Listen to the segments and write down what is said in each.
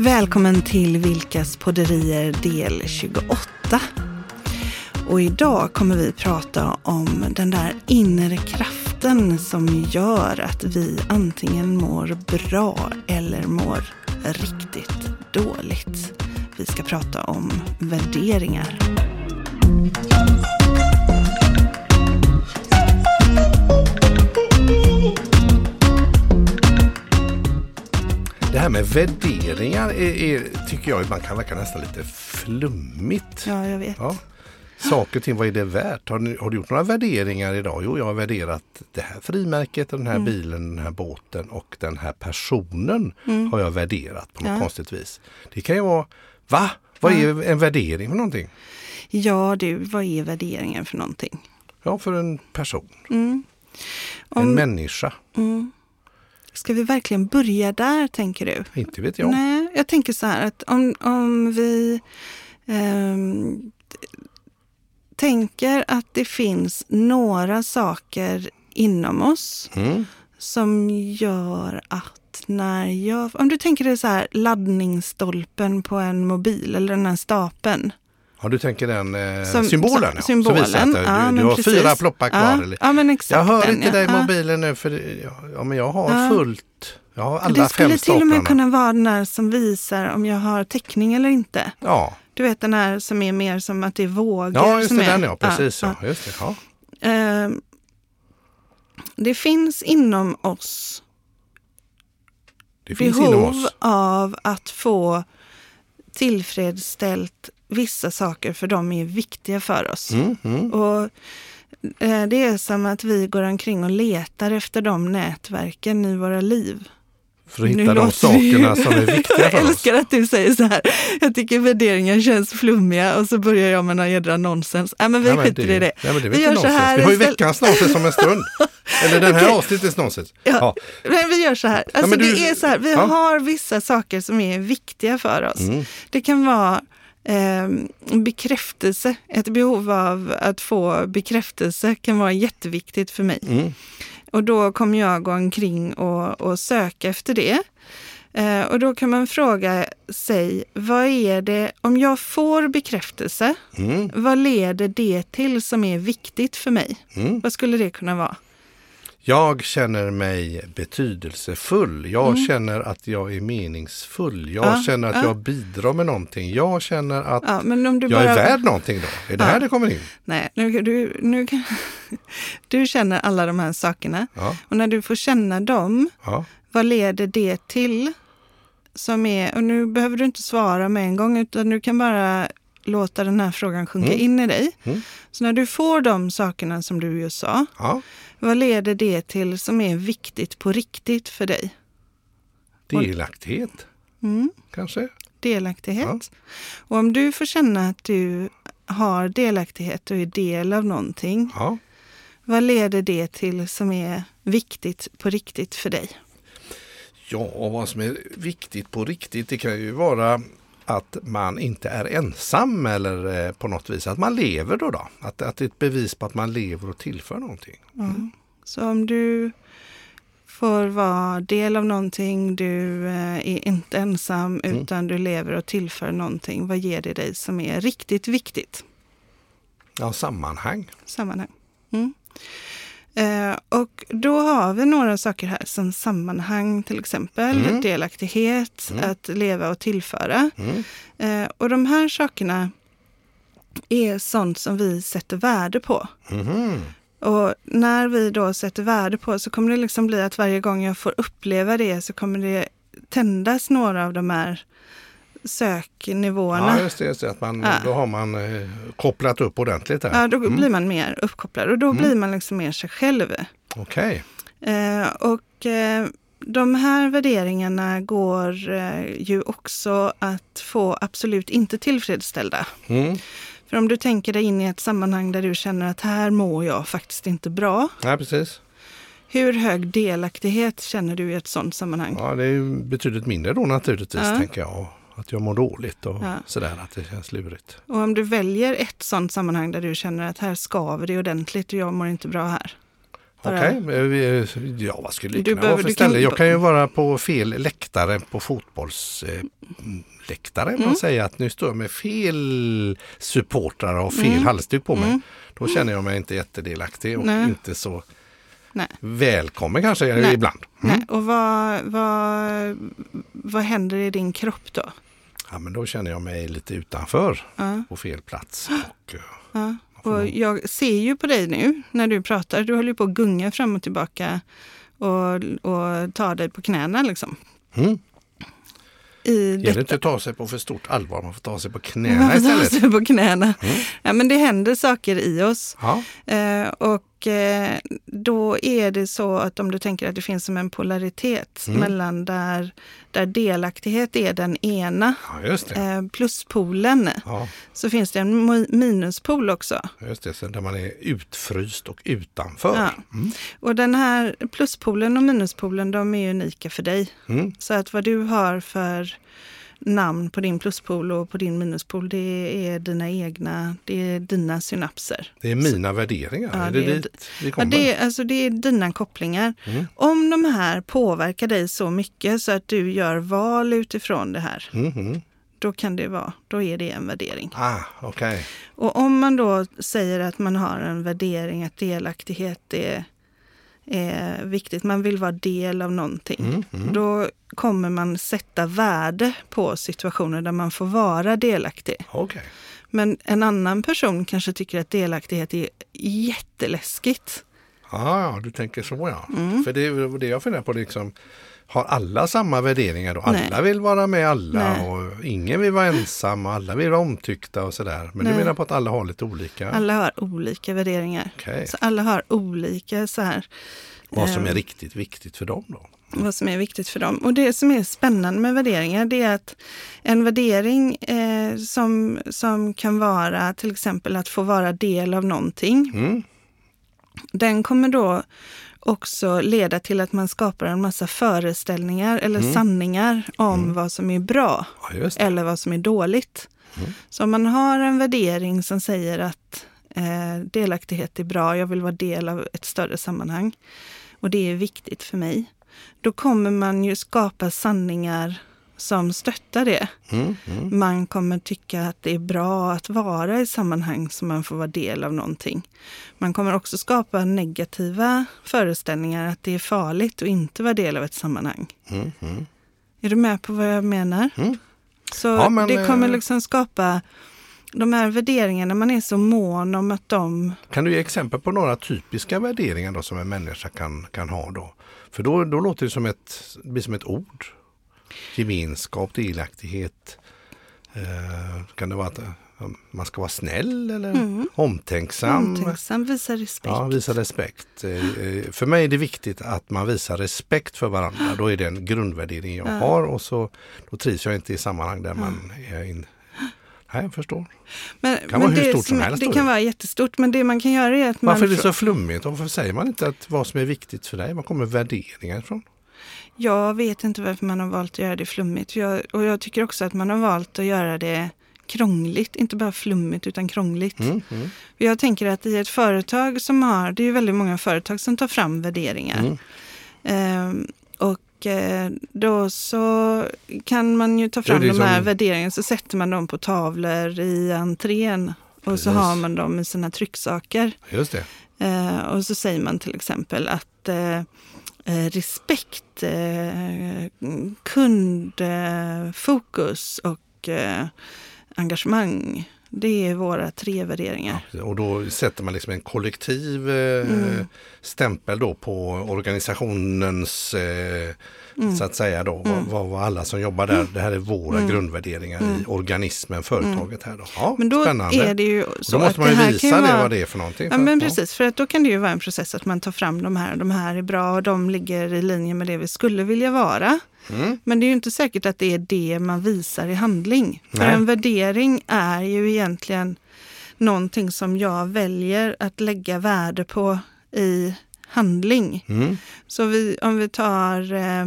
Välkommen till Vilkas podderier del 28. Och idag kommer vi prata om den där inre kraften som gör att vi antingen mår bra eller mår riktigt dåligt. Vi ska prata om värderingar. Här med värderingar är, är, tycker jag man kan verka nästan lite flummigt. Ja, jag vet. Ja. Saker och ting, vad är det värt? Har, ni, har du gjort några värderingar idag? Jo, jag har värderat det här frimärket, den här Mm. bilen, den här båten och den här personen har jag värderat på något Ja. konstigt vis. Det kan ju vara, va? Vad är en värdering för någonting? Ja, du, vad är värderingen för någonting? Ja, för en person, Mm. en Om, människa. mm. Ska vi verkligen börja där, tänker du? Inte vet jag. Nej, jag tänker så här att om, om vi ehm, tänker att det finns några saker inom oss Mm. som gör att när jag... Om du tänker dig så här laddningsstolpen på en mobil eller den här stapeln. Ja, du tänker den eh, Som- symbolen? som- symbolen, Som visar att du, ja, du men har precis. fyra ploppar kvar. Ja, eller? ja men exakt. Jag hör den, inte ja. dig i mobilen nu för ja, men jag har fullt. Jag har alla Det skulle till och med kunna vara den här som visar om jag har täckning eller inte. Ja, Du vet den här som är mer som att det är vågor. ja just som det, är, den ja. Precis ja. Just det, ja. Eh, det finns inom oss Det finns inom behov oss. av att få tillfredsställt vissa saker för de är viktiga för oss. Mm, mm. Och eh, Det är som att vi går omkring och letar efter de nätverken i våra liv. För att Nu hitta de låter vi- sakerna som är viktiga Jag för oss. älskar att du säger så här. Jag tycker värderingar känns flummiga och så börjar jag med någon jädra nonsens. Nej, men vi Nej, men skiter i det. Nej, men det Vi gör så här. Vi har ju veckans nonsens om en stund. Eller den här Okej. avsnittets nonsens. Ja. Ja. Men vi gör så här. Alltså men du- det är så här. Vi Ja. har vissa saker som är viktiga för oss. Mm. Det kan vara bekräftelse. Ett behov av att få bekräftelse kan vara jätteviktigt för mig. Mm. Och då kommer jag gå omkring och, och söka efter det. Eh, och då kan man fråga sig, vad är det, om jag får bekräftelse, Mm. vad leder det till som är viktigt för mig? Mm. Vad skulle det kunna vara? Jag känner mig betydelsefull. Jag Mm. känner att jag är meningsfull. Jag Ja, känner att ja. jag bidrar med någonting. Jag känner att Ja, jag bara... är värd någonting då. Är det här det kommer in? Nej, nu, du, nu du känner alla de här sakerna. Och när du får känna dem, vad leder det till? Som är, och nu behöver du inte svara med en gång, utan du kan bara låta den här frågan sjunka Mm. in i dig. Mm. Så när du får de sakerna som du just sa, ja. vad leder det till som är viktigt på riktigt för dig? Delaktighet Mm. kanske? Delaktighet. Och om du får känna att du har delaktighet och är del av någonting, Ja. vad leder det till som är viktigt på riktigt för dig? Ja, och vad som är viktigt på riktigt det kan ju vara att man inte är ensam eller eh, på något vis att man lever då. då. Att, att det är ett bevis på att man lever och tillför någonting. Ja. Så om du får vara del av någonting, du eh, är inte ensam Mm. utan du lever och tillför någonting, vad ger det dig som är riktigt viktigt? Ja, sammanhang. Sammanhang. Eh, och då har vi några saker här som sammanhang till exempel, Mm. delaktighet, Mm. att leva och tillföra. Mm. Eh, och de här sakerna är sånt som vi sätter värde på. Mhm. Och när vi då sätter värde på så kommer det liksom bli att varje gång jag får uppleva det så kommer det tändas några av de här söknivåerna. Ja, just det. Just det att man, Ja. Då har man eh, kopplat upp ordentligt där. Ja, då Mm. blir man mer uppkopplad och då Mm. blir man liksom mer sig själv. Okej. Eh, och eh, de här värderingarna går eh, ju också att få absolut inte tillfredsställda. Mm. För om du tänker dig in i ett sammanhang där du känner att här mår jag faktiskt inte bra. Ja, precis. Hur hög delaktighet känner du i ett sådant sammanhang? Ja, det är betydligt mindre då naturligtvis, Ja. tänker jag. Att jag mår dåligt och Ja. sådär, att det känns lurigt. Och om du väljer ett sådant sammanhang där du känner att här skaver det ordentligt och jag mår inte bra här. Okej, vi- ja vad skulle det kunna behöver- vara för du kan- ställe? Jag kan ju vara på fel läktare på fotbollsläktare. Eh. Mm. Säger att nu står jag med fel supportrar och fel Mm. halsduk på mig. Mm. Då känner jag mig inte jättedelaktig och Nej. inte så Nej. välkommen kanske Nej. ibland. Mm. Nej. Och vad, vad, vad händer i din kropp då? Ja, men då känner jag mig lite utanför Ja, på fel plats. Och, eh, ja. får Och nog- jag ser ju på dig nu när du pratar, du håller ju på att gunga fram och tillbaka och, och tar dig på knäna liksom. mm. I Gäller inte att ta sig på för stort allvar, man får ta sig på Man knäna får ta istället. sig på knäna. Mm. Ja, men det händer saker i oss. Ja, Eh, och eh, då är det så att om du tänker att det finns som en polaritet Mm. mellan där, där delaktighet är den ena ja, eh, pluspolen, Ja, så finns det en minuspol också. just det. Så där man är utfryst och utanför. Ja. Mm. Och den här pluspolen och minuspolen, de är unika för dig. Mm. Så att vad du har för namn på din pluspol och på din minuspol, det är dina egna, det är dina synapser. Det är mina värderingar. Ja, är det, det är- dit vi Ja, kommer? det, är, alltså det är dina kopplingar. Mm. Om de här påverkar dig så mycket så att du gör val utifrån det här, Mm, då kan det vara, då är det en värdering. Ah, okej. Och om man då säger att man har en värdering att delaktighet är, är viktigt, man vill vara del av någonting, Mm, mm. då kommer man sätta värde på situationer där man får vara delaktig. Okej. Men en annan person kanske tycker att delaktighet är jätteläskigt. Ah, ja, du tänker så ja. Mm. För det är det jag funderar på. Liksom, har alla samma värderingar då? Alla Nej. vill vara med alla Nej. och ingen vill vara ensam och alla vill vara omtyckta och sådär. Men Nej. du menar på att alla har lite olika? Alla har olika värderingar. Okej. Så alla har olika så här, Vad som är eh, riktigt viktigt för dem då? vad som är viktigt för dem. Och det som är spännande med värderingar det är att en värdering eh, som, som kan vara till exempel att få vara del av någonting, Mm. den kommer då också leda till att man skapar en massa föreställningar eller Mm. sanningar om vad som är bra Ja, eller vad som är dåligt. Mm. Så om man har en värdering som säger att eh, delaktighet är bra, jag vill vara del av ett större sammanhang och det är viktigt för mig. Då kommer man ju skapa sanningar som stöttar det. Mm, mm. Man kommer tycka att det är bra att vara i sammanhang som man får vara del av någonting. Man kommer också skapa negativa föreställningar att det är farligt att inte vara del av ett sammanhang. Mm, mm. Är du med på vad jag menar? Mm. Så Ja, men, det kommer eh, liksom skapa de här värderingarna, man är så mån om att de... Kan du ge exempel på några typiska värderingar då som en människa kan, kan ha då? För då, då låter det som ett, det blir som ett ord. Gemenskap, delaktighet. Eh, kan det vara att eh, man ska vara snäll eller Mm. omtänksam? Omtänksam, visa respekt. Ja, visa respekt. Eh, eh, För mig är det viktigt att man visar respekt för varandra. Då är det en grundvärdering jag Ja. har och så då trivs jag inte i sammanhang där man är in. Nej, jag förstår. men, kan vara hur det stort som är- helst Det kan vara jättestort, men det man kan göra är att man... Varför är det så flummigt? Varför säger man inte att vad som är viktigt för dig? Var kommer värderingar ifrån? Jag vet inte varför man har valt att göra det flummigt. Jag, och jag tycker också att man har valt att göra det krångligt, inte bara flummigt utan krångligt. Mm, mm, Jag tänker att i ett företag som har, det är ju väldigt många företag som tar fram värderingar. mm. Ehm, och eh, då så kan man ju ta fram de här som- värderingarna så sätter man dem på tavlor i entrén. Och så Precis. har man dem i sina trycksaker. Just det. Eh, och så säger man till exempel att eh, respekt, eh, kundfokus och eh, engagemang. Det är våra tre värderingar. Och då sätter man liksom en kollektiv eh, Mm. stämpel då på organisationens eh, Mm. så att säga då. Vad, vad, vad alla som jobbar där, det här är våra grundvärderingar i organismen, företaget här då. Ja, Mm. Men då spännande. är det ju så då måste att man ju visa det vara vad det är för någonting. Ja för- men precis, för att då kan det ju vara en process att man tar fram de här, de här är bra och de ligger i linje med det vi skulle vilja vara. Mm. Men det är ju inte säkert att det är det man visar i handling. För Nej. en värdering är ju egentligen någonting som jag väljer att lägga värde på i handling. Mm. Så vi, om vi tar, eh,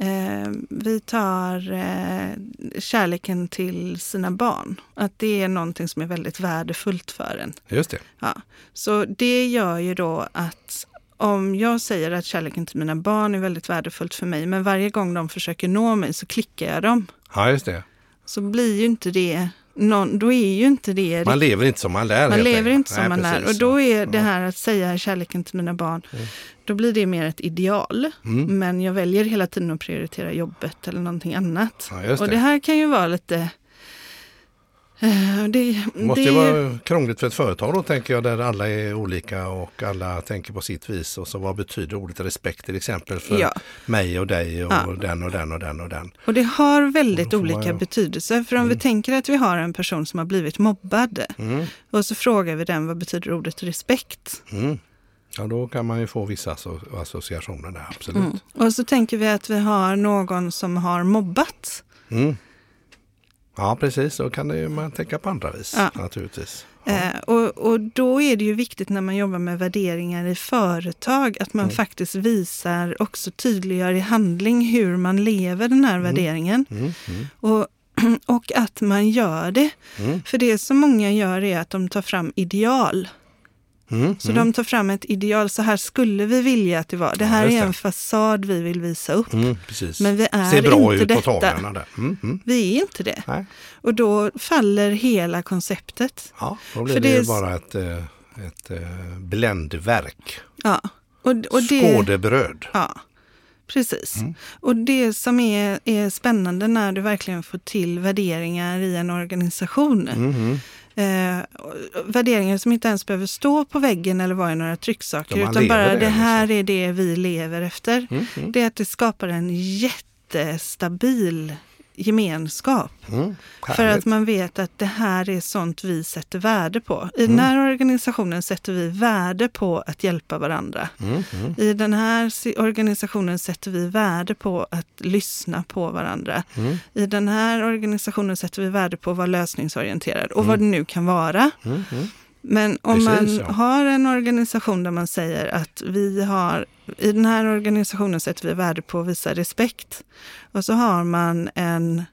eh, vi tar eh, kärleken till sina barn. Att det är någonting som är väldigt värdefullt för en. Just det. Ja, så det gör ju då att om jag säger att kärleken till mina barn är väldigt värdefullt för mig, men varje gång de försöker nå mig så klickar jag dem. Ja, just det. Så blir ju inte det, någon, då är ju inte det Man lever inte som man lär. man lever enkelt. inte som Nej, man lär. Och då är det Ja. här att säga kärleken till mina barn, Mm. då blir det mer ett ideal. Mm. Men jag väljer hela tiden att prioritera jobbet eller någonting annat. Ja, just Och det. det här kan ju vara lite... eh, Det, måste det ju vara krångligt för ett företag då tänker jag där alla är olika och alla tänker på sitt vis. Och så vad betyder ordet respekt till exempel för Ja. mig och dig och Ja. den och den och den och den. Och det har väldigt olika ju- betydelser. För om vi tänker att vi har en person som har blivit mobbad Mm. och så frågar vi den vad betyder ordet respekt? Mm. Ja, då kan man ju få vissa asso- associationer där, absolut. Mm. Och så tänker vi att vi har någon som har mobbat. Mm. Ja, precis. Då kan det man tänka på andra vis Ja. naturligtvis. Ja. Eh, och, och då är det ju viktigt när man jobbar med värderingar i företag att man Mm. faktiskt visar, också tydliggör i handling hur man lever den här värderingen. Mm. Mm. Och, och att man gör det. Mm. För det som många gör är att de tar fram ideal. Mm. Så Mm. de tar fram ett ideal, så här skulle vi vilja att det var. Det Ja, här just är en fasad vi vill visa upp. Mm. Men vi är Ser bra inte ut på detta. tavlorna där. Mm. Mm. Vi är inte det. Nej. Och då faller hela konceptet. Ja, då blir För det, det är bara ett, eh, ett eh, bländverk. Ja. Och, och det, Skådebröd. ja, precis. Mm. Och det som är, är spännande när du verkligen får till värderingar i en organisation. Mhm. Eh, värderingar som inte ens behöver stå på väggen eller vara i några trycksaker. Man utan bara det, det, här liksom. är det vi lever efter. Mm. Mm. Det är att det skapar en jättestabil gemenskap. Mm. För att man vet att det här är sånt vi sätter värde på. I Mm. den här organisationen sätter vi värde på att hjälpa varandra. Mm. Mm. I den här organisationen sätter vi värde på att lyssna på varandra. Mm. I den här organisationen sätter vi värde på att vara lösningsorienterad och vad det nu kan vara. Men om Precis, man ja. har en organisation där man säger att vi har, i den här organisationen sätter vi värde på att visa respekt. Och så har man en,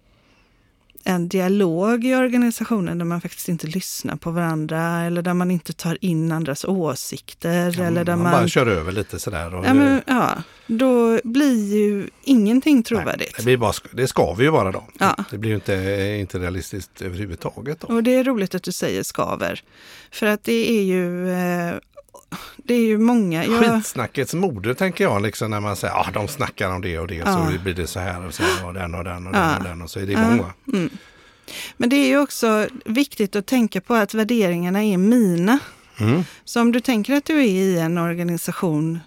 en dialog i organisationen där man faktiskt inte lyssnar på varandra eller där man inte tar in andras åsikter. eller där man, man, bara kör över lite sådär. Och ja, men, ja, då blir ju ingenting trovärdigt. Nej, det, blir bara, det ska vi ju vara då. Ja. Det blir ju inte, inte realistiskt överhuvudtaget. Då. Och det är roligt att du säger skaver. För att det är ju, eh, det är ju många. Jag, Skitsnackets moder tänker jag, liksom när man säger att ah, de snackar om det och det Ja. så blir det så här och så här och den och den och Ja. den och den och så är det Ja. igång. Va? Mm. Men det är ju också viktigt att tänka på att värderingarna är mina. Mm. Så om du tänker att du är i en organisation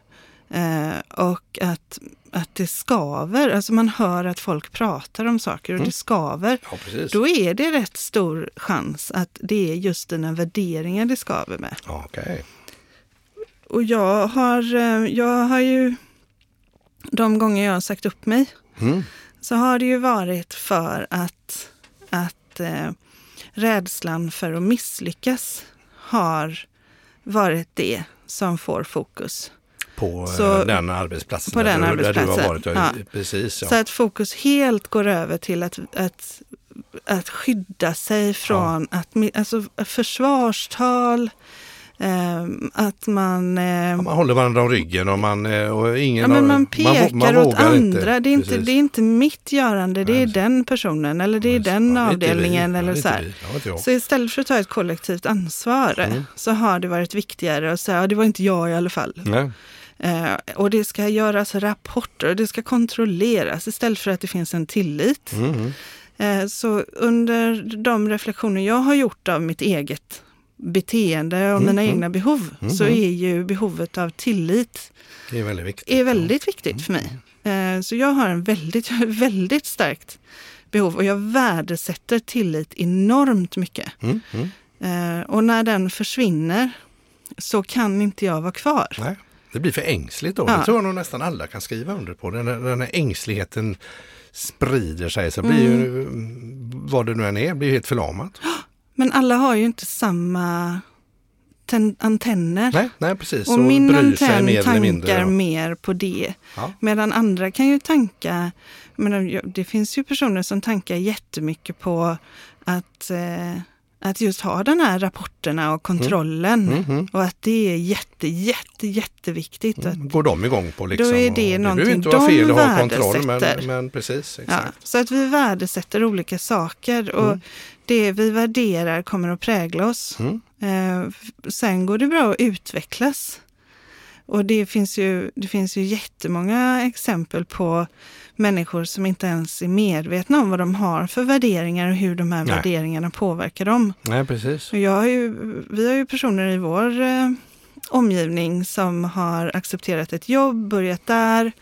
eh, och att, att det skaver, alltså man hör att folk pratar om saker och Mm. det skaver, Ja, då är det rätt stor chans att det är just dina värderingar det skaver med. Ja, okej. Och jag har, eh, jag har ju, de gånger jag har sagt upp mig, Mm. så har det ju varit för att, att eh, rädslan för att misslyckas har varit det som får fokus. På Så- eh, den arbetsplatsen. på den där, du- Där du arbetsplatsen, har varit. Ja. ja. Precis, ja. Så att fokus helt går över till att, att, att skydda sig från att, mi- alltså försvarstal, att man... Eh, man håller varandra om ryggen och man, eh, och ingen Ja, men man pekar man åt vågar andra. det, är inte, Precis. det är inte mitt görande, det är den personen eller det är Ja, den inte avdelningen. Ja, är eller inte så. Ja, inte jag. så istället för att ta ett kollektivt ansvar Mm. så har det varit viktigare att säga, ja, det var inte jag i alla fall. Nej. Eh, och det ska göras rapporter och det ska kontrolleras istället för att det finns en tillit. Mm. Så under de reflektioner jag har gjort av mitt eget beteende och Mm, mina mm. egna behov Mm, så mm. är ju behovet av tillit Det är väldigt viktigt. är väldigt viktigt för mig. Eh, Så jag har en väldigt, väldigt starkt behov och jag värdesätter tillit enormt mycket. Mm. Mm. Eh, Och när den försvinner så kan inte jag vara kvar. Nej. Det blir för ängsligt då. Ja. Det tror jag nog nästan alla kan skriva under på. Den, den här ängsligheten sprider sig så blir Mm. ju, vad det nu än är, blir helt förlamat. Men alla har ju inte samma ten- antenner. Nej, nej precis. och min bryr sig antenn mer tankar mindre. då. mer på det. Ja. Medan andra kan ju tanka, men det finns ju personer som tankar jättemycket på att, eh, att just ha den här rapporterna och kontrollen. Mm, mm. Och att det är jätte, jätte, jätteviktigt. Att, Går de igång på liksom? Då är det och någonting inte vara de fel att ha kontroll men, men precis. ja, Exakt. så att vi värdesätter olika saker och Mm. det vi värderar kommer att prägla oss. Mm. Eh, sen går det bra att utvecklas. Och det finns, ju, det finns ju jättemånga exempel på människor som inte ens är medvetna om vad de har för värderingar och hur de här Nej. värderingarna påverkar dem. Nej, precis. Och jag har ju, vi har ju personer i vår eh, omgivning som har accepterat ett jobb, börjat där.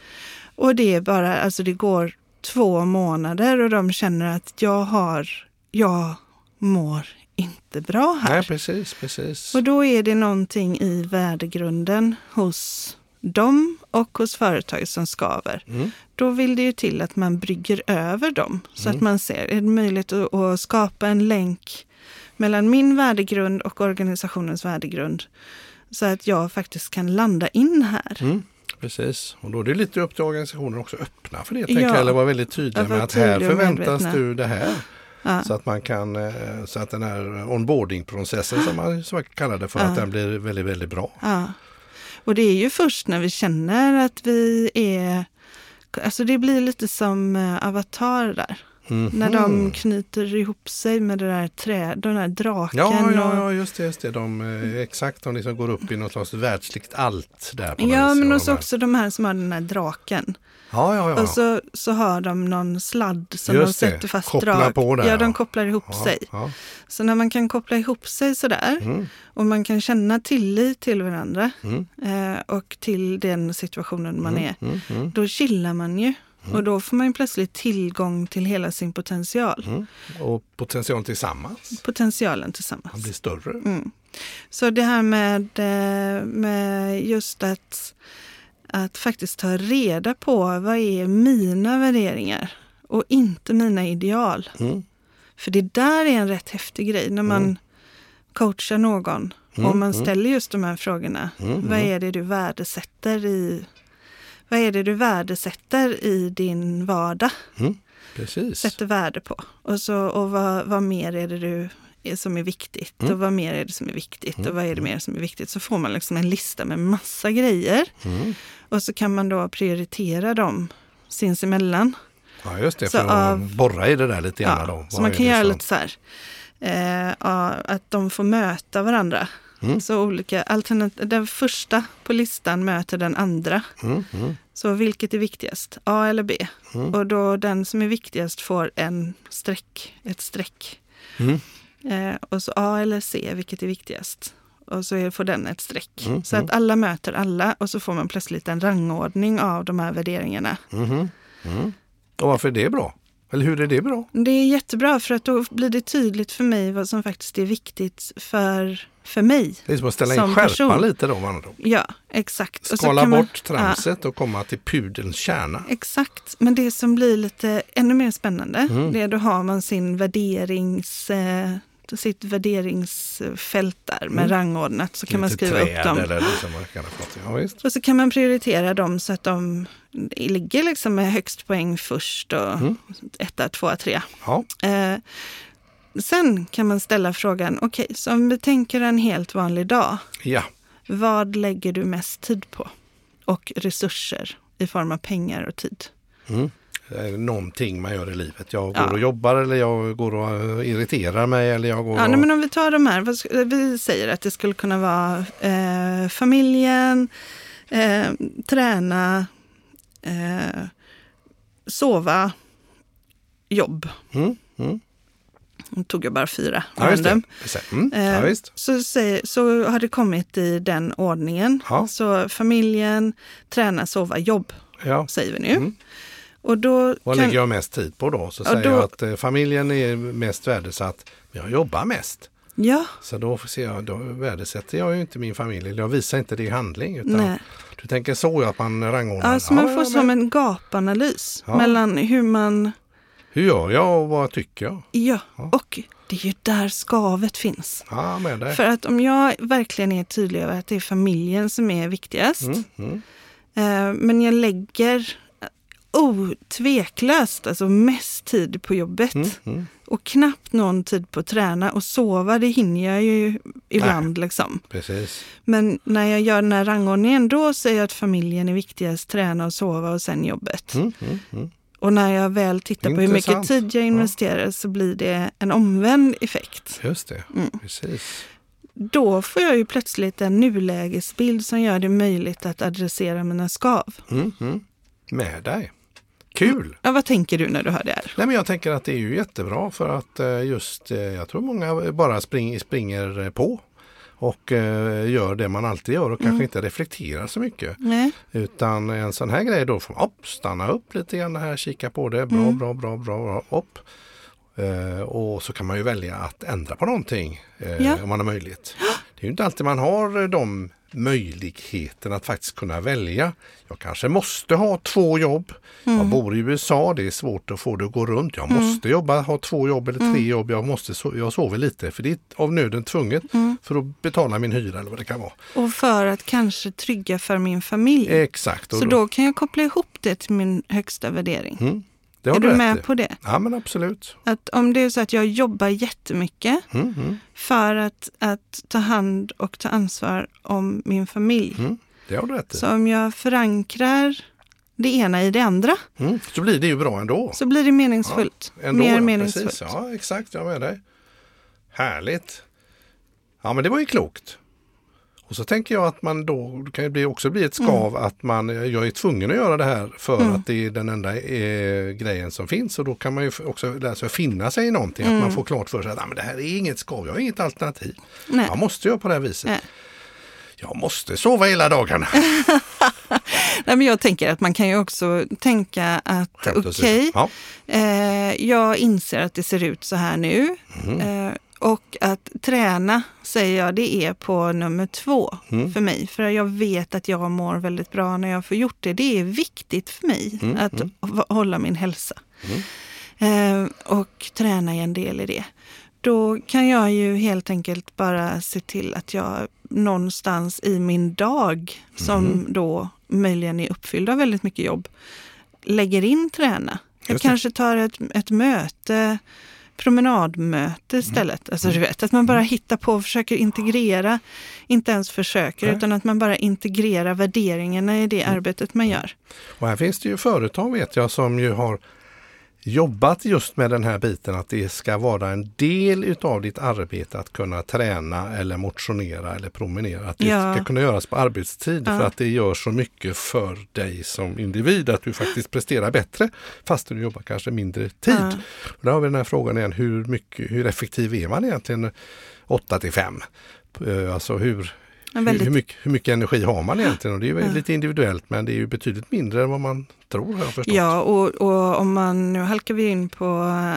Och det är bara, alltså det går två månader och de känner att jag har, jag mår inte bra här. Nej, precis, precis. Och då är det någonting i värdegrunden hos dem och hos företag som skaver. Mm. Då vill det ju till att man brygger över dem så Mm. att man ser, är det möjligt att, skapa en länk mellan min värdegrund och organisationens värdegrund så att jag faktiskt kan landa in här. Mm. Precis, och då är det lite upp till organisationen också att öppna för det. Ja. Tänker jag, eller vara väldigt tydlig med att här förväntas medvetna. du det här. Ja. Så att man kan, eh, så att den här onboardingprocessen som man, som man kallar det för, Ja. att den blir väldigt, väldigt bra. Ja. Och det är ju först när vi känner att vi är... Alltså det blir lite som eh, Avatar där. Mhm. När de knyter ihop sig med det där träd, den där draken. Ja, ja, och, ja, just det. Just det. De, eh, exakt, de liksom går upp i något slags världsligt allt där. På Ja, men också, här- också de här som har den här draken. Ja, ja, ja. Och så, så har de någon sladd som Just de det. sätter fast Kopplar drag. på där, ja, de kopplar ihop sig. Så när man kan koppla ihop sig sådär Mm, och man kan känna tillit till varandra mm, eh, och till den situationen man är, mm, mm, då chillar man ju. Och då får man ju plötsligt tillgång till hela sin potential. mm. Och potential tillsammans Potentialen tillsammans. bli större. Mm. Så det här med, eh, med just att, att faktiskt ta reda på vad är mina värderingar och inte mina ideal. Mm. För det där är en rätt häftig grej när man Mm. coachar någon Mm, och man mm. ställer just de här frågorna. Mm, Vad mm. är det du värdesätter i vad är det du värdesätter i din vardag? Mm. Precis. Sätter värde på. Och, så, och vad, vad mer är det du är som är viktigt? Mm. Och vad mer är det som är viktigt? Och vad är det mer som är viktigt? Så får man liksom en lista med massa grejer. Mm. Och så kan man då prioritera dem sinsemellan. Ja, just det. Så För att av- borra i det där lite grann. Ja, då. så man kan göra som- lite så här. Eh, att de får möta varandra. Mm. Så olika alternativ. Den första på listan möter den andra. Mm, mm, Så vilket är viktigast? A eller B? Mm. Och då den som är viktigast får en streck, ett streck. mm. Eh, och så A eller C, vilket är viktigast? Och så får den ett streck. Mm, Så att alla möter alla och så får man plötsligt en rangordning av de här värderingarna. Och varför är det bra? Eller hur är det bra? Det är jättebra för att då blir det tydligt för mig vad som faktiskt är viktigt för, för mig. Det är som att ställa in skärpan person. lite då. med andra. Ja, exakt. Och så Skala kan man- bort tramset och komma till pudelns kärna. Ja, exakt, men det som blir lite ännu mer spännande, Mm. det är då har man sin värderings, eh, sitt värderingsfält där med Mm. rangordnat. Så kan man Lite skriva upp dem. Eller liksom. Ja, visst. Och så kan man prioritera dem så att de ligger liksom med högst poäng först och Mm. etta, tvåa, trea. Ja. Eh, sen kan man ställa frågan, okej, så om vi tänker en helt vanlig dag, ja. vad lägger du mest tid på? Och resurser i form av pengar och tid. Mm. Någonting man gör i livet. Jag går Ja. och jobbar eller jag går och eh, irriterar mig eller jag går Ja, och... nej, men om vi tar de här, vi säger att det skulle kunna vara eh, familjen, eh, träna, eh, sova, jobb. Mm. Mm. Nu tog jag bara fyra Ja, random. Mm. Ja, Eh, visst. så, så har det kommit i den ordningen. Ja. Så familjen, träna, sova, jobb Ja. säger vi nu. Mm. Och då Vad kan, lägger jag mest tid på då? Så Ja, säger då- jag att eh, familjen är mest värdesatt. Men jag jobbar mest. Ja, Så då, får se jag, då värdesätter jag ju inte min familj. Eller jag visar inte det i handling. Utan nej. Du tänker så att man rangordnar. Ja, så man Ja, får ja, som men en gapanalys Ja. mellan hur man Hur gör jag och vad tycker jag? Ja, och det är ju där skavet finns. Ja, med dig. För att om jag verkligen är tydlig över att det är familjen som är viktigast, Mm, mm, eh, men jag lägger otveklöst alltså mest tid på jobbet. Mm, mm, Och knappt någon tid på att träna och sova, det hinner jag ju ibland. Liksom. precis. Men när jag gör den här rangordningen, då säger jag att familjen är viktigast, träna och sova och sen jobbet. Mm, mm, mm. Och när jag väl tittar på hur mycket Intressant. tid jag investerar så blir det en omvänd effekt. Just det, Mm. precis. Då får jag ju plötsligt en nulägesbild som gör det möjligt att adressera mina skav. Mm, mm. Med dig. Kul! Ja, vad tänker du när du hör det här? Nej, men jag tänker att det är ju jättebra för att eh, just, eh, jag tror många bara spring, springer eh, på och gör det man alltid gör och kanske inte reflekterar så mycket. Nej. Utan en sån här grej då får man upp, stanna upp lite grann här, kika på det, bra, bra, bra, bra, bra, upp. Och så kan man ju välja att ändra på någonting Ja. om man har möjlighet. Det är ju inte alltid man har de möjligheterna att faktiskt kunna välja. Jag kanske måste ha två jobb. Jag bor i USA, det är svårt att få det att gå runt. Jag måste jobba, ha två jobb eller tre jobb. Jag, måste, jag sover lite för det är av nöden tvunget för att betala min hyra eller vad det kan vara. Och för att kanske trygga för min familj. Exakt. Så då kan jag koppla ihop det till min högsta värdering. Det har är du rätt med i. på det? Ja men absolut. Att om det är så att jag jobbar jättemycket Mm, mm, för att, att ta hand och ta ansvar om min familj. mm. Det har du rätt i. Så om jag förankrar det ena i det andra Mm, så blir det ju bra ändå. så blir det meningsfullt. ändå Mer ja, meningsfullt. Precis. Ja exakt, jag är med dig. Härligt. Ja men det var ju klokt. Och så tänker jag att man då det kan ju också bli ett skav att man, jag är tvungen att göra det här för att det är den enda eh, grejen som finns. Och då kan man ju också lära sig att finna sig i någonting. Att man får klart för sig att ah, men det här är inget skav, jag har inget alternativ. Nej. Jag måste göra på det här viset. Nej. Jag måste sova hela dagarna. Nej, men jag tänker att man kan ju också tänka att okej, åsido. Ja. eh, jag inser att det ser ut så här nu. Mm. Eh, och att träna, säger jag, det är på nummer två Mm. för mig. För jag vet att jag mår väldigt bra när jag får gjort det. Det är viktigt för mig Mm, att h- hålla min hälsa. Eh, och träna är en del i det. Då kan jag ju helt enkelt bara se till att jag någonstans i min dag, som Mm. då möjligen är uppfylld av väldigt mycket jobb, lägger in träna. Jag kanske tar ett, ett möte, promenadmöte istället. Alltså du vet, att man bara hittar på och försöker integrera, inte ens försöker, Nej. utan att man bara integrerar värderingarna i det arbetet man gör. Och här finns det ju företag vet jag som ju har jobbat just med den här biten att det ska vara en del utav ditt arbete att kunna träna eller motionera eller promenera. Att det Ja. ska kunna göras på arbetstid Ja. för att det gör så mycket för dig som individ att du faktiskt presterar bättre fast du jobbar kanske mindre tid. Ja. Och där har vi den här frågan igen, hur, mycket, hur effektiv är man egentligen 8 till 5? Alltså hur, väldigt hur, mycket, hur mycket energi har man egentligen? Och det är ju lite individuellt men det är ju betydligt mindre än vad man tror har jag förstått. Ja, och, och om man, nu halkar vi in på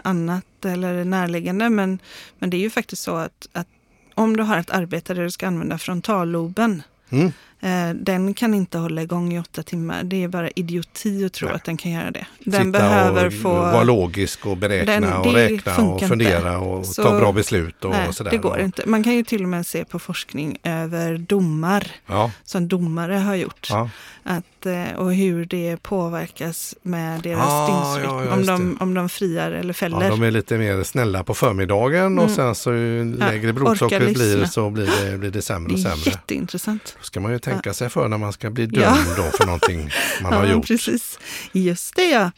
annat eller närliggande, men, men det är ju faktiskt så att, att om du har ett arbete där du ska använda frontalloben, Mm. Eh, den kan inte hålla igång i åtta timmar. Det är bara idioti att tro Nej. att den kan göra det. Den Sitta behöver och få... vara logisk och beräkna Den- och räkna och inte. fundera och Så- ta bra beslut och Nej, sådär. det går inte. Man kan ju till och med se på forskning över domar Ja, som domare har gjort. ja. Att, eh, och hur det påverkas med deras Ah, dygnsrytm. ja, om, de, om de friar eller fäller. ja, de är lite mer snälla på förmiddagen och Mm. sen så ju lägre blodsockret blir så blir det, blir det sämre och sämre. jätteintressant. Då ska man ju tänka sig för när man ska bli dömd Ja. då för någonting man har ja, gjort. precis. Just det ja.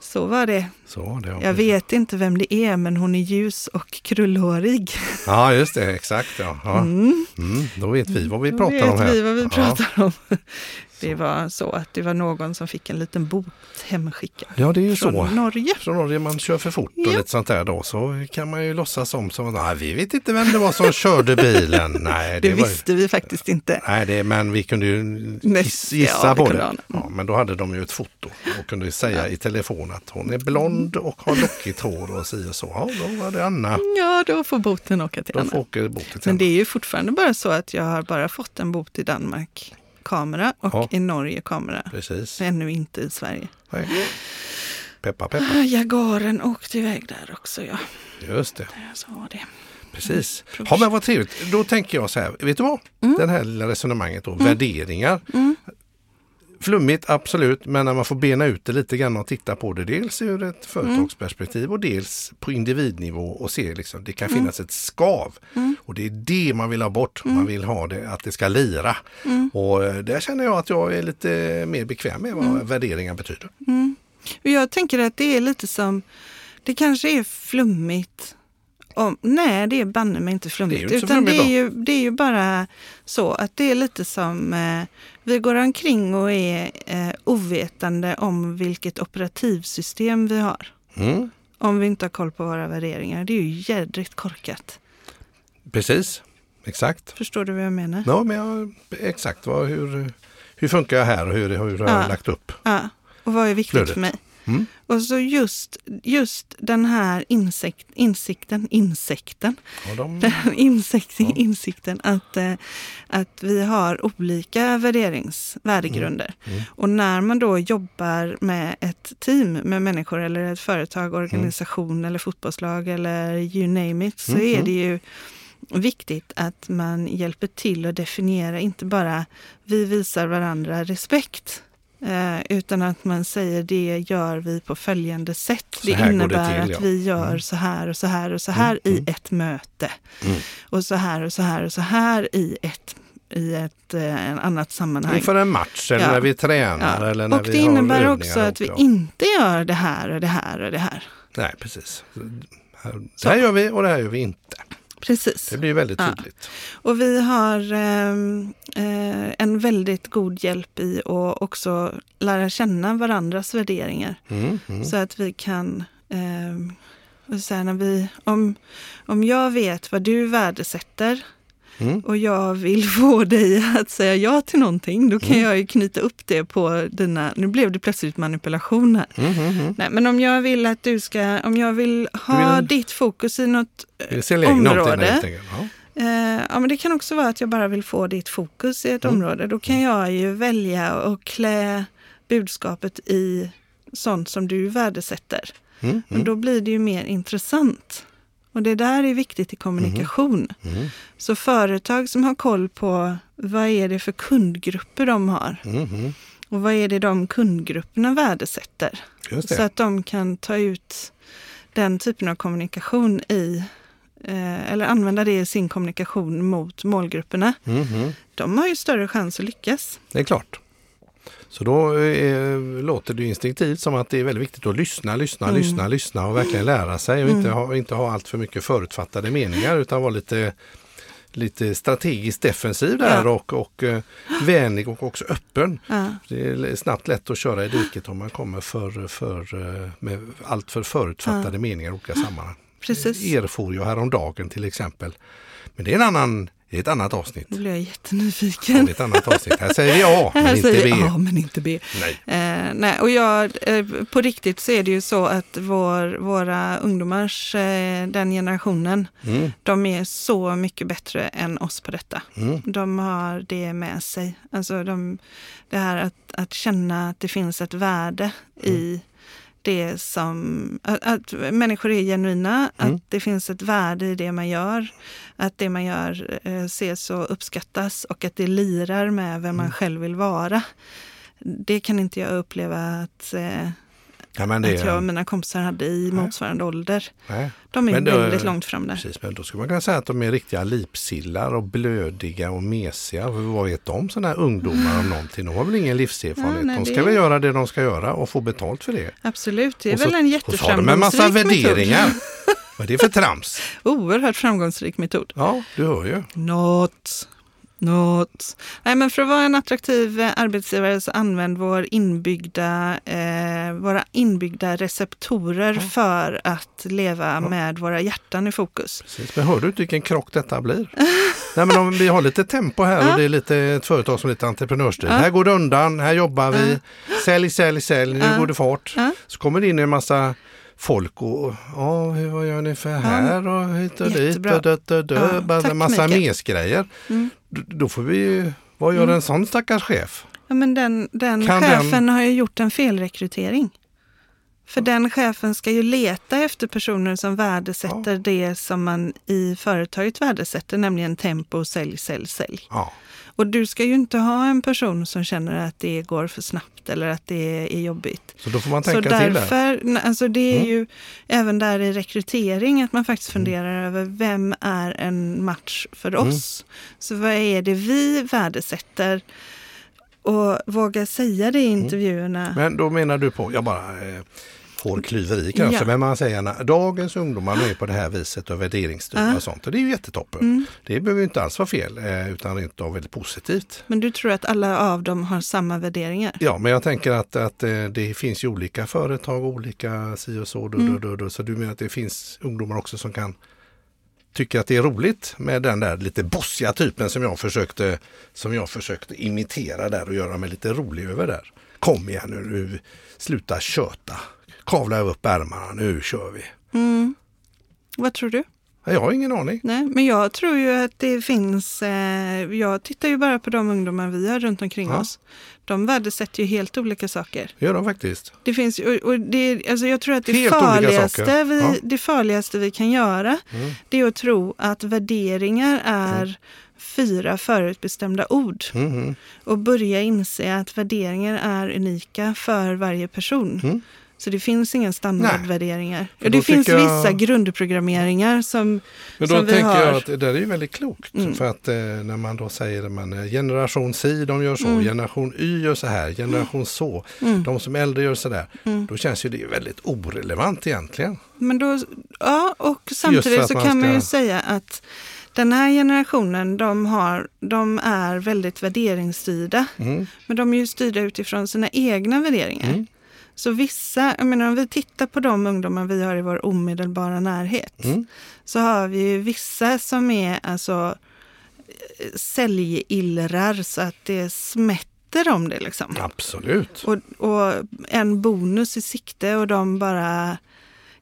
Så var det. Så, det har Jag vi. vet inte vem det är, men hon är ljus och krullhårig. Ja, just det, exakt. Ja. Ja. Mm. Mm, då vet vi vad vi Då pratar om här. vi vad vi pratar om. Det var så att det var någon som fick en liten bot hemskickad Ja, det är ju från så. Norge. Från Norge man kör för fort och Ja. lite sånt där då så kan man ju låtsas som som nej, vi vet inte vem det var som körde bilen. Nej, Det det, var, visste vi faktiskt inte. nej det, men vi kunde ju giss- gissa ja, på kunde det. ana. Ja, men då hade de ju ett foto och kunde säga i telefon att hon är blond och har lockigt hår och si och så. Ja, då var det Anna. Ja, då får boten åka till Då Anna. får boten till Men det är ju fortfarande bara så att jag har bara fått en bot i Danmark kamera och Ja. i Norge kamera. Precis. Ännu inte i Sverige. Nej. Peppa, peppa. Ah, Jagaren åkte iväg där också, ja. Just det. Så var det. Precis. Mm. Ja, men vad trevligt. Då tänker jag så här, vet du vad? Det här lilla resonemanget då, värderingar. Mm. Flummigt, absolut, men när man får bena ut det lite grann och titta på det dels ur ett företagsperspektiv och dels på individnivå och se liksom det kan finnas ett skav. Och det är det man vill ha bort. Man vill ha det att det ska lira. Och eh, där känner jag att jag är lite mer bekväm med vad värderingar betyder. Jag tänker att det är lite som, det kanske är flummigt. Om, nej, det är banne mig inte flummigt. Det är ju inte utan det är, ju, det är ju bara så att det är lite som, eh, vi går omkring och är eh, ovetande om vilket operativsystem vi har. Mm. Om vi inte har koll på våra värderingar. Det är ju jädrigt korkat. Precis, exakt. Förstår du vad jag menar? Ja, men jag, exakt vad, hur, hur funkar jag här och hur, hur har jag Ja. lagt upp? Ja, och vad är viktigt Flödet. för mig? Mm. Och så just, just den här insekt, insikten, insekten, Ja, de, insikt, Ja. insikten att, eh, att vi har olika värderings, värdegrunder. Mm. Och när man då jobbar med ett team med människor eller ett företag, organisation eller fotbollslag eller you name it, så Mm, är mm. det ju viktigt att man hjälper till att definiera, inte bara vi visar varandra respekt, eh, utan att man säger det gör vi på följande sätt. Så det går det innebär till, att ja. vi gör Mm. så här och så här och så här Mm, i mm. ett möte. Mm. Och så här och så här och så här i ett, i ett eh, en annat sammanhang. inför en match eller Ja. när vi tränar Ja. eller när och vi det har innebär också att vi inte gör det här och det här och det här. Nej, precis. Det här gör vi och det här gör vi inte. Precis. Det blir väldigt Ja. tydligt. Och vi har ehm, eh, en väldigt god hjälp i att också lära känna varandras värderingar. Mm, mm. Så att vi kan, ehm, och så här, när vi, om, om jag vet vad du värdesätter Mm. och jag vill få dig att säga ja till någonting, då kan Mm. jag ju knyta upp det på dina, nu blev det plötsligt manipulation här. Mm, mm, mm. Nej, men om jag vill att du ska, om jag vill ha vill- ditt fokus i något någonting område. Ja. Eh, ja, men det kan också vara att jag bara vill få ditt fokus i ett Mm. område. Då kan jag ju välja att klä budskapet i sånt som du värdesätter. Mm, mm, då blir det ju mer intressant. Och det där är viktigt i kommunikation. mm, Så företag som har koll på vad är det för kundgrupper de har mm, mm. och vad är det de kundgrupperna värdesätter. Så att de kan ta ut den typen av kommunikation i, eh, eller använda det i sin kommunikation mot målgrupperna. Mm, mm. De har ju större chans att lyckas. Det är klart. Så då eh, låter det instinktivt som att det är väldigt viktigt att lyssna, lyssna, Mm. lyssna, lyssna och verkligen lära sig och inte ha, inte ha allt för mycket förutfattade meningar utan vara lite, lite strategiskt defensiv där Ja. och, och eh, vänlig och också öppen. Ja. Det är snabbt lätt att köra i diket om man kommer för, för, eh, med allt för förutfattade meningar i olika sammanhang. Precis. Erfor jag häromdagen till exempel. Men det är en annan, det är ett annat avsnitt. Nu blir jag Det jättenyfiken. är ett annat avsnitt. Här säger vi A, men Här inte säger B. A men inte B. Nej. Eh, nej, och jag, eh, på riktigt så är det ju så att vår, våra ungdomars, eh, den generationen, Mm, de är så mycket bättre än oss på detta. mm, De har det med sig. Alltså de, det här att, att känna att det finns ett värde i det som... Att, att människor är genuina, Mm. att det finns ett värde i det man gör. Att det man gör eh, ses och uppskattas och att det lirar med vem Mm. man själv vill vara. Det kan inte jag uppleva att, eh, Ja, men det, att jag och mina kompisar hade i Nej. motsvarande ålder. nej, De är då- väldigt långt fram där. precis, men då skulle man kunna säga att de är riktiga lipsillar och blödiga och mesiga. Vad vet de sådana här ungdomar om någonting? De har väl ingen livserfarenhet. Ja, nej, de ska det- väl göra det de ska göra och få betalt för det. Absolut, det är så, väl en och så har de en massa jätteframgångsrik värderingar. metod. Vad är det för trams? Oerhört framgångsrik metod. Ja, du hör ju. Något. Något. Nej, men för att vara en attraktiv eh, arbetsgivare så använd vår inbyggda, eh, våra inbyggda receptorer för att leva med våra hjärtan i fokus. Precis. Men hör du inte vilken krock detta blir? Nej, men om vi har lite tempo här och Ja. det är lite ett företag som är lite entreprenörsstil. Ja. Här går det undan, här jobbar vi. Sälj, sälj, sälj, nu Ja. går det fart. Ja. Så kommer det in en massa folk och ja, hur- vad gör ni för här och hit och dit Jättebra. och dött och dö. Ja, Bara tack en massa mesgrejer. Mm. Då får vi vad gör en sån stackars chef? Ja, men den den Kan chefen den- har ju gjort en felrekrytering. För den chefen ska ju leta efter personer som värdesätter Ja. det som man i företaget värdesätter, nämligen tempo, sälj, sälj, sälj. Ja. Och du ska ju inte ha en person som känner att det går för snabbt eller att det är jobbigt. Så då får man Så tänka till där. därför, alltså det är Mm. ju även där i rekrytering att man faktiskt funderar över vem är en match för Mm. oss? Så vad är det vi värdesätter? Och våga säga det i Mm. intervjuerna. Men då menar du på, jag bara eh, får klyveri kanske, Ja. men man säger att dagens ungdomar är på det här viset och värderingsstyrda Ja. och sånt. Och det är ju jättetoppen. Mm. Det behöver ju inte alls vara fel, eh, utan rent av väldigt positivt. Men du tror att alla av dem har samma värderingar? Ja, men jag tänker att, att eh, det finns ju olika företag, olika si och så. Du, Mm. du, du. Så du menar att det finns ungdomar också som kan tycka att det är roligt med den där lite bossiga typen som jag försökte, som jag försökte imitera där och göra mig lite rolig över där. Kom igen nu, nu sluta köta. Kavla upp ärmarna, nu kör vi. Mm. Vad tror du? Ja, Jag har ingen aning. Nej, men jag tror ju att det finns, eh, jag tittar ju bara på de ungdomar vi har runt omkring Ja. oss. De värdesätter ju helt olika saker. Det gör de faktiskt. Det finns och, och det, alltså jag tror att det Helt farligaste, vi, Ja. det farligaste vi kan göra, Mm. det är att tro att värderingar är fyra förutbestämda ord. Mhm. Och börja inse att värderingar är unika för varje person. Mm. Så det finns inga standardvärderingar. Då det finns jag- vissa grundprogrammeringar som Men då som vi tänker har. jag att det där är ju väldigt klokt. Mm. För att eh, när man då säger att man, generation Si de gör så, Mm. generation Y gör så här, generation så, Mm. de som är äldre gör så där. Mm. Då känns ju det väldigt orelevant egentligen. Men då, ja, och samtidigt så man kan man ju ska- säga att den här generationen, de, har, de är väldigt värderingsstyrda. Mm. Men de är ju styrda utifrån sina egna värderingar. Så vissa, jag menar om vi tittar på de ungdomar vi har i vår omedelbara närhet. Mm. Så har vi ju vissa som är alltså säljillrar så att det smätter om det liksom. Absolut. Och, och en bonus i sikte och de bara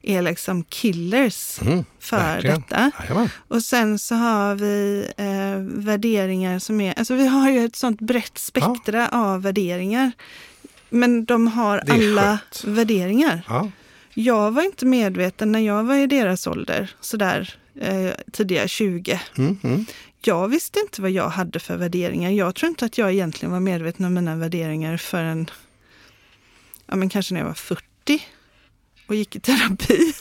är liksom killers Mm. för verkligen. detta. Jajamän. Och sen så har vi eh, värderingar som är, alltså vi har ju ett sånt brett spektra av värderingar. Men de har alla skönt. värderingar. Ja. Jag var inte medveten när jag var i deras ålder, sådär eh, tidiga 20. Mm. Mm. Jag visste inte vad jag hade för värderingar. Jag tror inte att jag egentligen var medveten om mina värderingar förrän ja, men kanske när jag var 40 och gick i terapi.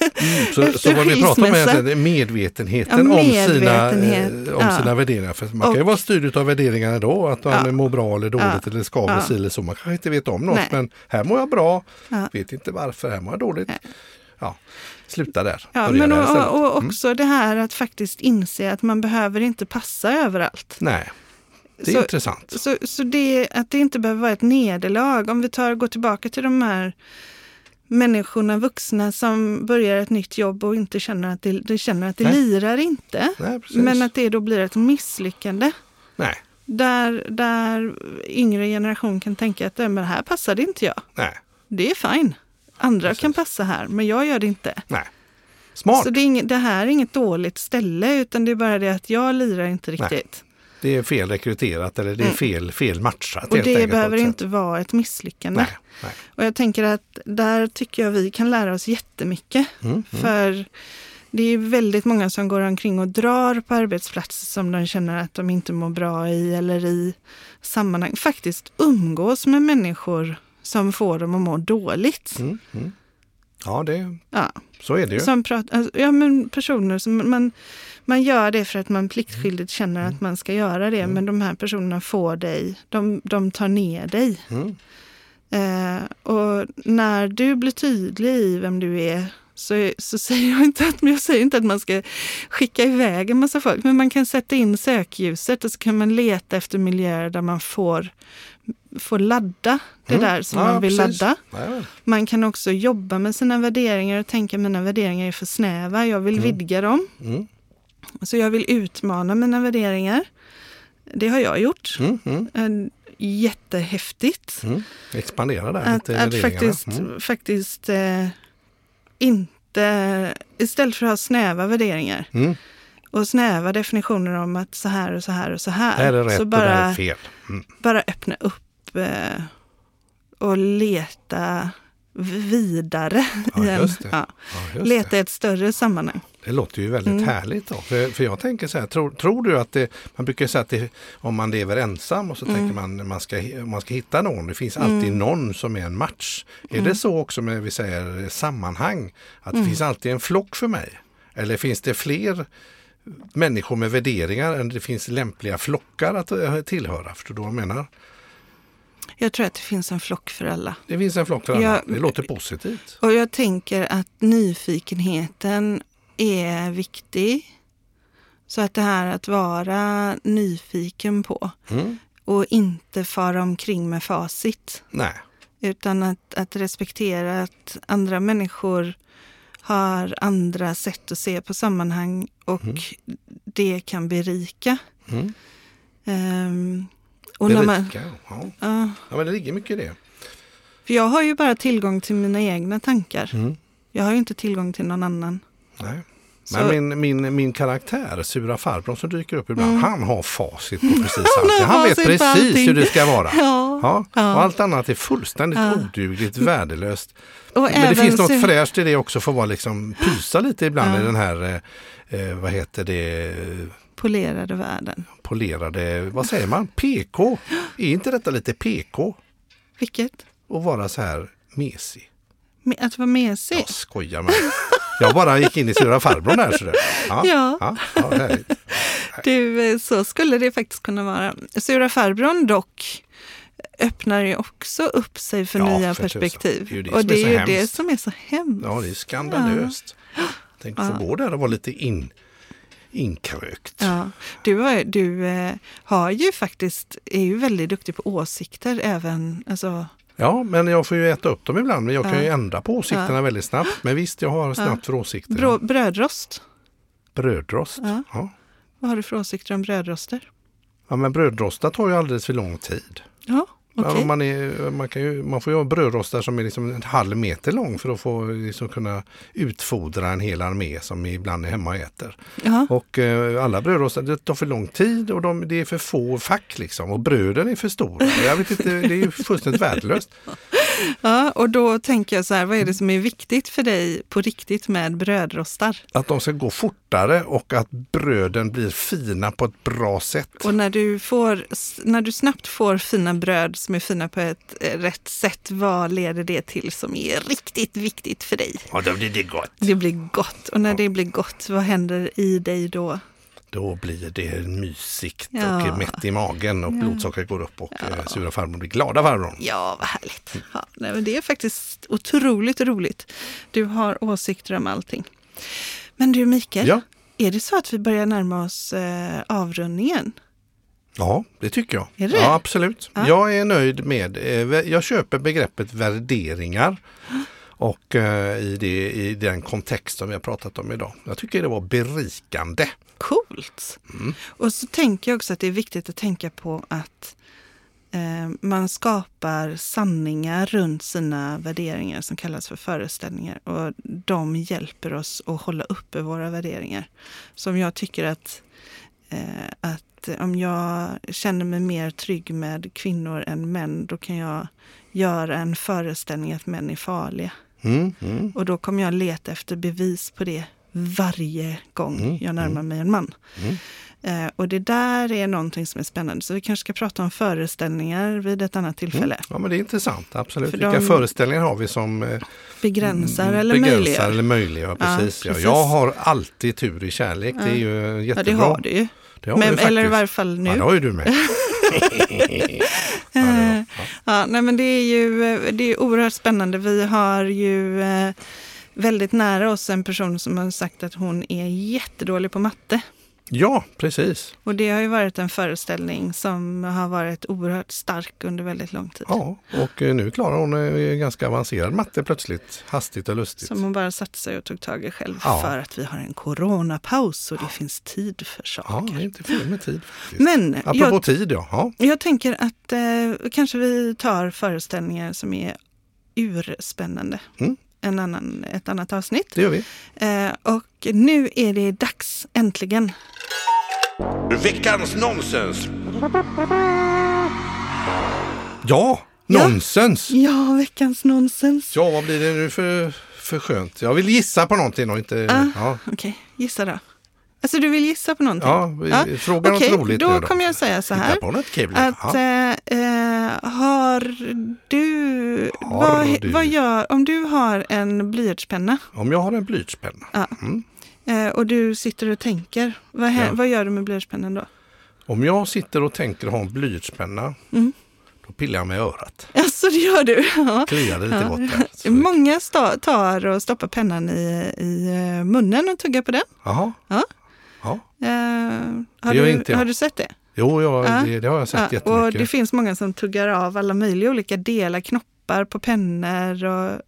Så, Efter så vad vi pratar om är medvetenheten, Ja, om, sina, medvetenhet. eh, om Ja. sina värderingar. För man kan ju Och- vara styrd av värderingarna då, att man Ja. mår bra eller dåligt Ja. eller skaver Ja. si eller så. Man kanske inte vet om något, Nej. men här mår jag bra, Ja. vet inte varför, här mår jag dåligt. Nej. Ja, sluta där. Ja, men och, istället. och Mm. också det här att faktiskt inse att man behöver inte passa överallt. Nej, det är Så- intressant. Så, så det, att det inte behöver vara ett nederlag. Om vi tar, går tillbaka till de här människorna, vuxna som börjar ett nytt jobb och inte känner att det, de känner att det Nej. lirar inte. Nej. Men att det då blir ett misslyckande. Nej, Där, där yngre generation kan tänka att "Nej, men här passade inte jag. nej, Det är fine. Andra Precis. kan passa här, men jag gör det inte. nej. Smart. Så det, inget, det här är inget dåligt ställe, utan det är bara det att jag lirar inte riktigt. Det är fel rekryterat eller det är Mm. fel, fel matchat. Och det behöver inte vara ett misslyckande. Nej, nej. Och jag tänker att där tycker jag vi kan lära oss jättemycket. Mm, mm. För det är väldigt många som går omkring och drar på arbetsplatser som de känner att de inte mår bra i eller i sammanhang. Faktiskt umgås med människor som får dem att må dåligt. Mm, mm. Ja, det, Ja, så är det ju. som pratar, alltså, ja, men personer som man, man gör det för att man pliktskyldigt känner Mm. att man ska göra det. Men de här personerna får dig, de, de tar ner dig. Mm. Eh, och när du blir tydlig i vem du är så, så säger jag inte att, jag säger inte att man ska skicka iväg en massa folk, men man kan sätta in sökljuset och så kan man leta efter miljöer där man får, får ladda det Mm. där som Ja, man vill precis. ladda. Jajamän. Man kan också jobba med sina värderingar och tänka mina värderingar är för snäva, jag vill Mm. vidga dem. Mm. Så jag vill utmana mina värderingar. Det har jag gjort. Mm. Mm. Eh, Jättehäftigt. Mm. Expandera där Att, att faktiskt, faktiskt eh, inte, istället för att ha snäva värderingar och snäva definitioner om att så här och så här och så här. Här så bara. Mm. bara öppna upp eh, och leta vidare. Ja, det. Ja. Ja, Leta i ett större sammanhang. det låter ju väldigt Mm. härligt. Då. För, för jag tänker så här, tror, tror du att det, man brukar säga att det, om man lever ensam och så Mm. tänker man man ska, man ska hitta någon, det finns alltid någon som är en match. Är Mm. det så också med vi säger sammanhang? Att det finns alltid en flock för mig? Eller finns det fler människor med värderingar än det finns lämpliga flockar att eh, tillhöra? Förstår du vad jag menar? Jag tror att det finns en flock för alla. Det finns en flock för alla. Ja, det låter positivt. Och jag tänker att nyfikenheten är viktig. Så att det här att vara nyfiken på Mm. och inte fara omkring med facit. Nej. Utan att, att respektera att andra människor har andra sätt att se på sammanhang och det kan berika. Mm. Ehm, och när man, Berika, ja. ja, ja, men det ligger mycket i det. för jag har ju bara tillgång till mina egna tankar. Mm. Jag har ju inte tillgång till någon annan. Nej. Så- Men min, min, min karaktär, Sura farbrorn som dyker upp ibland, Mm. han har facit på precis allt. Han vet precis hur det ska vara. Ja. Ja, Ja. Och allt annat är fullständigt Ja. odugligt, värdelöst. Och Men det finns något fräscht i det också för att vara liksom, pysa lite ibland i den här, eh, eh, vad heter det, polerade världen. Polerade, vad säger man, PK? Är inte detta lite PK? Vilket? Att vara så här mesig? Me- Att vara mesig? Jag skojar med Jag bara gick in i Sura farbrorn där. Så det. Ja, Ja. ja, ja. Du, eh, så skulle det faktiskt kunna vara. Sura farbrorn dock öppnar ju också upp sig för Ja, nya för perspektiv. Det det och det är är ju hemskt. det som är så hemskt. Ja, det är skandalöst. Tänk att få gå där och vara lite in, inkrökt. Ja, du, har, du eh, har ju faktiskt, är ju väldigt duktig på åsikter även, alltså, Ja, men jag får ju äta upp dem ibland. Men jag kan ju ändra på åsikterna Ja. väldigt snabbt. Men visst, jag har snabbt för åsikter. brå, brödrost. Brödrost. Ja. Ja. Vad har du för åsikter om brödroster? ja, men brödrostar tar ju alldeles för lång tid. Ja, Om man, är, man, kan ju, man får ju ha brödrostar som är liksom en halv meter lång för att få liksom kunna utfodra en hel armé som ibland är hemma och äter. Ja. Och eh, alla brödrostar, det tar för lång tid och de, det är för få fack liksom. Och bröden är för stora. Jag vet inte, det är ju fullständigt värdelöst. ja, och då tänker jag så här, vad är det som är viktigt för dig på riktigt med brödrostar? Att de ska gå fortare och att bröden blir fina på ett bra sätt. Och när du, får, när du snabbt får fina bröd som är fina på ett eh, rätt sätt, vad leder det till som är riktigt viktigt för dig? Ja, då blir det gott. Det blir gott. Och när det blir gott, vad händer i dig då? Då blir det mysigt Ja. och mätt i magen och blodsockret går upp och ja. sura farbror blir glada farbrorn. Ja, vad härligt. Ja, nej, men det är faktiskt otroligt roligt. Du har åsikter om allting. Men du Mikael, Ja. är det så att vi börjar närma oss eh, avrundningen? Ja, det tycker jag. Det? Ja, absolut. Ja. Jag är nöjd med, eh, jag köper begreppet värderingar och eh, i, det, i den kontext som vi har pratat om idag. Jag tycker det var berikande. Coolt! Mm. Och så tänker jag också att det är viktigt att tänka på att eh, man skapar sanningar runt sina värderingar som kallas för föreställningar. Och de hjälper oss att hålla uppe våra värderingar. Som jag tycker att, eh, att om jag känner mig mer trygg med kvinnor än män, då kan jag göra en föreställning att män är farliga. Mm, mm, Och då kommer jag leta efter bevis på det varje gång Mm, jag närmar mig en man. mm. Eh, och det där är någonting som är spännande. Så vi kanske ska prata om föreställningar vid ett annat tillfälle. Ja, men det är intressant. Absolut. För Vilka föreställningar har vi som eh, Begränsar eller begränsar möjliggör. eller möjliggör? Ja, Precis, ja, precis. Jag har alltid tur i kärlek. Det är ju Ja, jättebra. det har du ju. Det har Men, du eller i varje fall nu. Ja, det har ju du med. ja, det ja. Ja, nej, men det är ju det är oerhört spännande. Vi har ju eh, väldigt nära oss en person som har sagt att hon är jättedålig på matte ja, precis. Och det har ju varit en föreställning som har varit oerhört stark under väldigt lång tid. Ja, och eh, nu klarar hon eh, ganska avancerad matte plötsligt. Hastigt och lustigt. Som hon bara satte sig och tog tag i själv Ja. för att vi har en coronapaus och det finns tid för Ja, saker. det är inte fel med tid. Faktiskt. Men Apropå jag, tid, ja. ja. jag tänker att eh, kanske vi tar föreställningar som är urspännande. Mm. En annan, ett annat avsnitt. Det gör vi. Eh, och nu är det dags, äntligen. Veckans nonsens. Ja, Ja. Nonsens! Ja, veckans nonsens. Ja, vad blir det nu för, för skönt? Jag vill gissa på någonting och inte... Ah. Ja, Okej, gissa då. Alltså du vill gissa på någonting? ja, vi- fråga Okej, något roligt då nu då. kommer jag säga så här. Hitta på något kul. Att ja. eh, har du, Har vad, du? vad gör, om du har en blyertspenna Om jag har en blyertspenna. Ja. Mm. Eh, och du sitter och tänker, vad, Ja. vad gör du med blyertspennan då? Om jag sitter och tänker ha en blyertspenna, Mm. då pillar jag mig i örat. Alltså det gör du? Ja. Kliar det lite Ja. gott där. Så- Många tar och stoppar pennan i, i eh, munnen och tuggar på den. Jaha. Ja. Ja. Eh, har, du, inte jag. har du sett det? Jo, jag, Ja. det, det har jag sett Ja, och jättemycket. det finns många som tuggar av alla möjliga olika delar, knoppar på pennor. Och,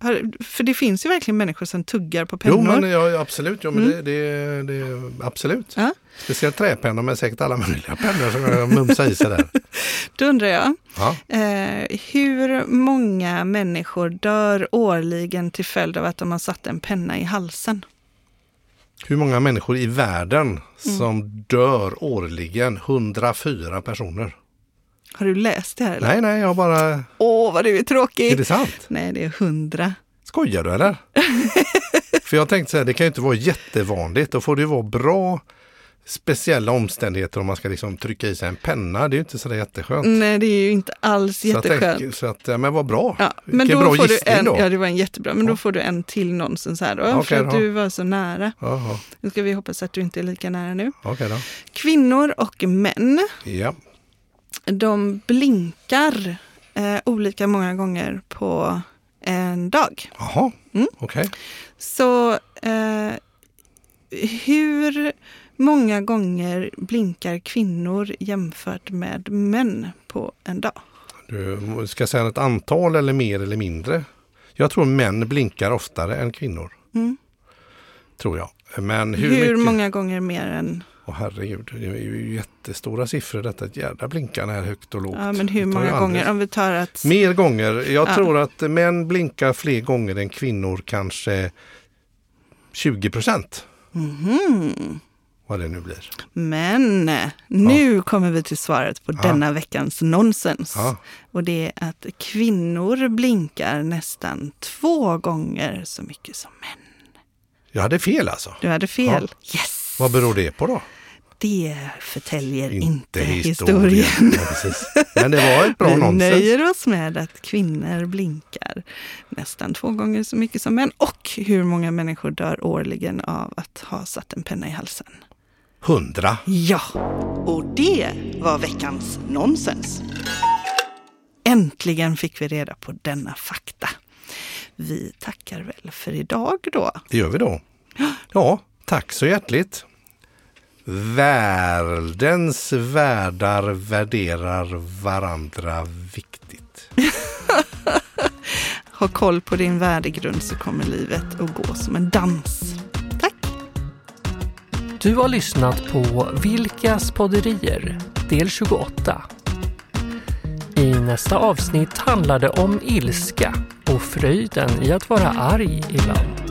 för det finns ju verkligen människor som tuggar på pennor. Jo, men ja, absolut. Ja, men Mm. det, det, det, absolut. Ja. Speciellt träpennor, men säkert alla möjliga pennor som mumsar i sig där. Då undrar jag, Ja. eh, hur många människor dör årligen till följd av att de har satt en penna i halsen? Hur många människor i världen Mm. som dör årligen? 104 personer. Har du läst det här? Eller? Nej, nej, jag bara... Åh, vad du är tråkig! Är det sant? Nej, det är hundra. Skojar du eller? För jag tänkte så här, det kan ju inte vara jättevanligt. Då får det ju vara bra speciella omständigheter om man ska liksom trycka i sig en penna. Det är ju inte så där jätteskönt. Nej, det är ju inte alls Så jätteskönt. tänker- Så att, men vad bra. Ja, men Vilken då bra får du gissning en, då. ja det var en jättebra, men Ja. då får du en till nonsens här då, Okej för att då. du var så nära. Jaha, Nu ska vi hoppas att du inte är lika nära nu. okej då. Kvinnor och män, Ja. De blinkar eh, olika många gånger på en dag. Jaha, Mm. okej. Så eh, hur många gånger blinkar kvinnor jämfört med män på en dag? Du ska säga ett antal eller mer eller mindre. Jag tror män blinkar oftare än kvinnor. Mm. Tror jag. Men Hur, hur, mycket? många gånger mer än... Åh herregud, det är ju jättestora siffror detta. Ett jädra blinkande här högt och lågt. Ja, men hur många gånger? Om vi tar att... Mer gånger. Jag Ja. tror att män blinkar fler gånger än kvinnor, kanske 20 procent. Mhm. Vad det nu blir. Men nu kommer vi till svaret på Ja. denna veckans nonsens. Ja. Och det är att kvinnor blinkar nästan två gånger så mycket som män. Jag hade fel alltså. Du hade fel. Yes! Vad beror det på då? Det förtäljer inte, historien. historien. Ja. Men det var ett bra Vi nonsens. nöjer oss med att kvinnor blinkar nästan två gånger så mycket som män. Och hur många människor dör årligen av att ha satt en penna i halsen. Hundra. Ja, och det var veckans nonsens. Äntligen fick vi reda på denna fakta. Vi tackar väl för idag då. Det gör vi då. Ja, tack så hjärtligt. Världens värdar värderar varandra viktigt. Ha koll på din värdegrund så kommer livet att gå som en dans. Tack! Du har lyssnat på Vilkas podderier, del 28. I nästa avsnitt handlar det om ilska och fröjden i att vara arg ibland.